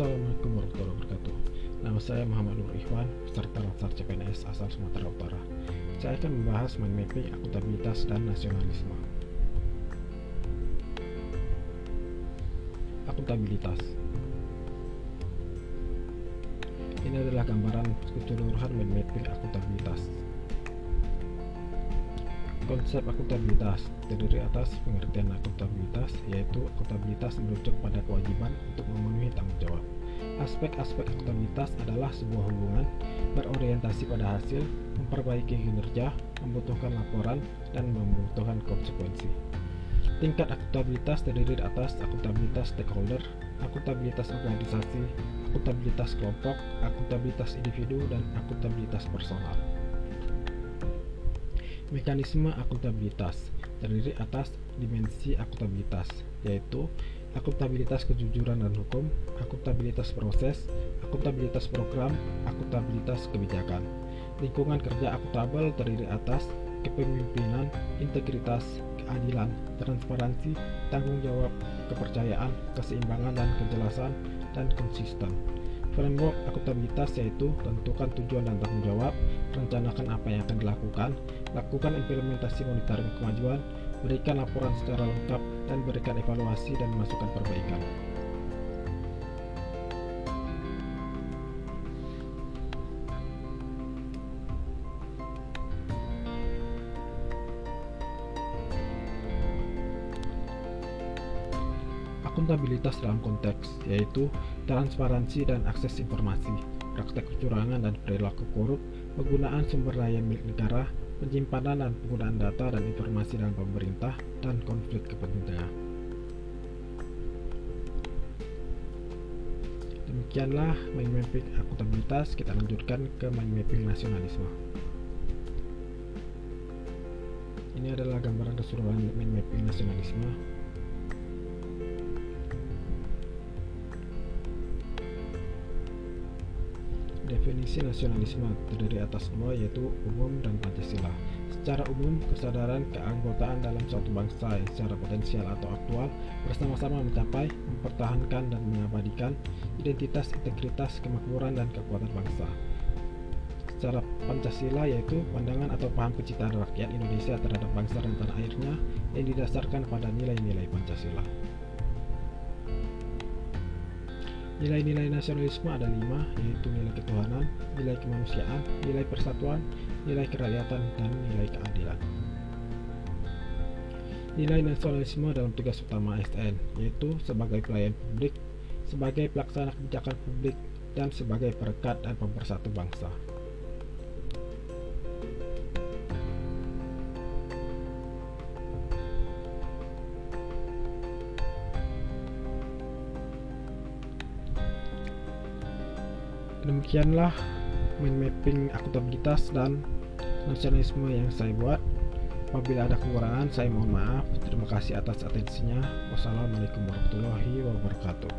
Assalamualaikum warahmatullahi wabarakatuh. Nama saya Muhammad Nur Ikhwan, peserta daftar CPNS asal Sumatera Utara. Saya akan membahas mapping akuntabilitas dan nasionalisme. Akuntabilitas Ini adalah gambaran keseluruhan mapping akuntabilitas. Konsep akuntabilitas terdiri atas pengertian akuntabilitas, yaitu akuntabilitas merujuk pada kewajiban Aspek-aspek akuntabilitas adalah sebuah hubungan berorientasi pada hasil, memperbaiki kinerja, membutuhkan laporan, dan membutuhkan konsekuensi. Tingkat akuntabilitas terdiri atas akuntabilitas stakeholder, akuntabilitas organisasi, akuntabilitas kelompok, akuntabilitas individu, dan akuntabilitas personal. Mekanisme akuntabilitas terdiri atas dimensi akuntabilitas, yaitu akuntabilitas kejujuran dan hukum, akuntabilitas proses, akuntabilitas program, akuntabilitas kebijakan. Lingkungan kerja akuntabel terdiri atas kepemimpinan, integritas, keadilan, transparansi, tanggung jawab, kepercayaan, keseimbangan dan kejelasan, dan konsisten. Framework akuntabilitas yaitu tentukan tujuan dan tanggung jawab, rencanakan apa yang akan dilakukan, lakukan implementasi monitoring kemajuan, berikan laporan secara lengkap, dan berikan evaluasi dan masukan perbaikan. Akuntabilitas dalam konteks yaitu transparansi dan akses informasi, praktek kecurangan dan perilaku korup, penggunaan sumber daya milik negara, penyimpanan dan penggunaan data dan informasi dalam pemerintah, dan konflik kepentingan. Demikianlah mind mapping akuntabilitas, kita lanjutkan ke mind mapping nasionalisme. Ini adalah gambaran keseluruhan mind mapping nasionalisme. Definisi nasionalisme terdiri atas dua yaitu umum dan Pancasila. Secara umum, kesadaran keanggotaan dalam suatu bangsa yang secara potensial atau aktual bersama-sama mencapai, mempertahankan dan mengabadikan identitas, integritas, kemakmuran dan kekuatan bangsa. Secara Pancasila yaitu pandangan atau paham kecintaan rakyat Indonesia terhadap bangsa dan tanah airnya yang didasarkan pada nilai-nilai Pancasila. Nilai-nilai nasionalisme ada lima, yaitu nilai ketuhanan, nilai kemanusiaan, nilai persatuan, nilai kerakyatan, dan nilai keadilan. Nilai nasionalisme dalam tugas utama ASN, yaitu sebagai pelayan publik, sebagai pelaksana kebijakan publik, dan sebagai perekat dan pemersatu bangsa. Demikianlah mind mapping akuntabilitas dan nasionalisme yang saya buat. Apabila ada kekurangan, saya mohon maaf. Terima kasih atas atensinya. Wassalamualaikum warahmatullahi wabarakatuh.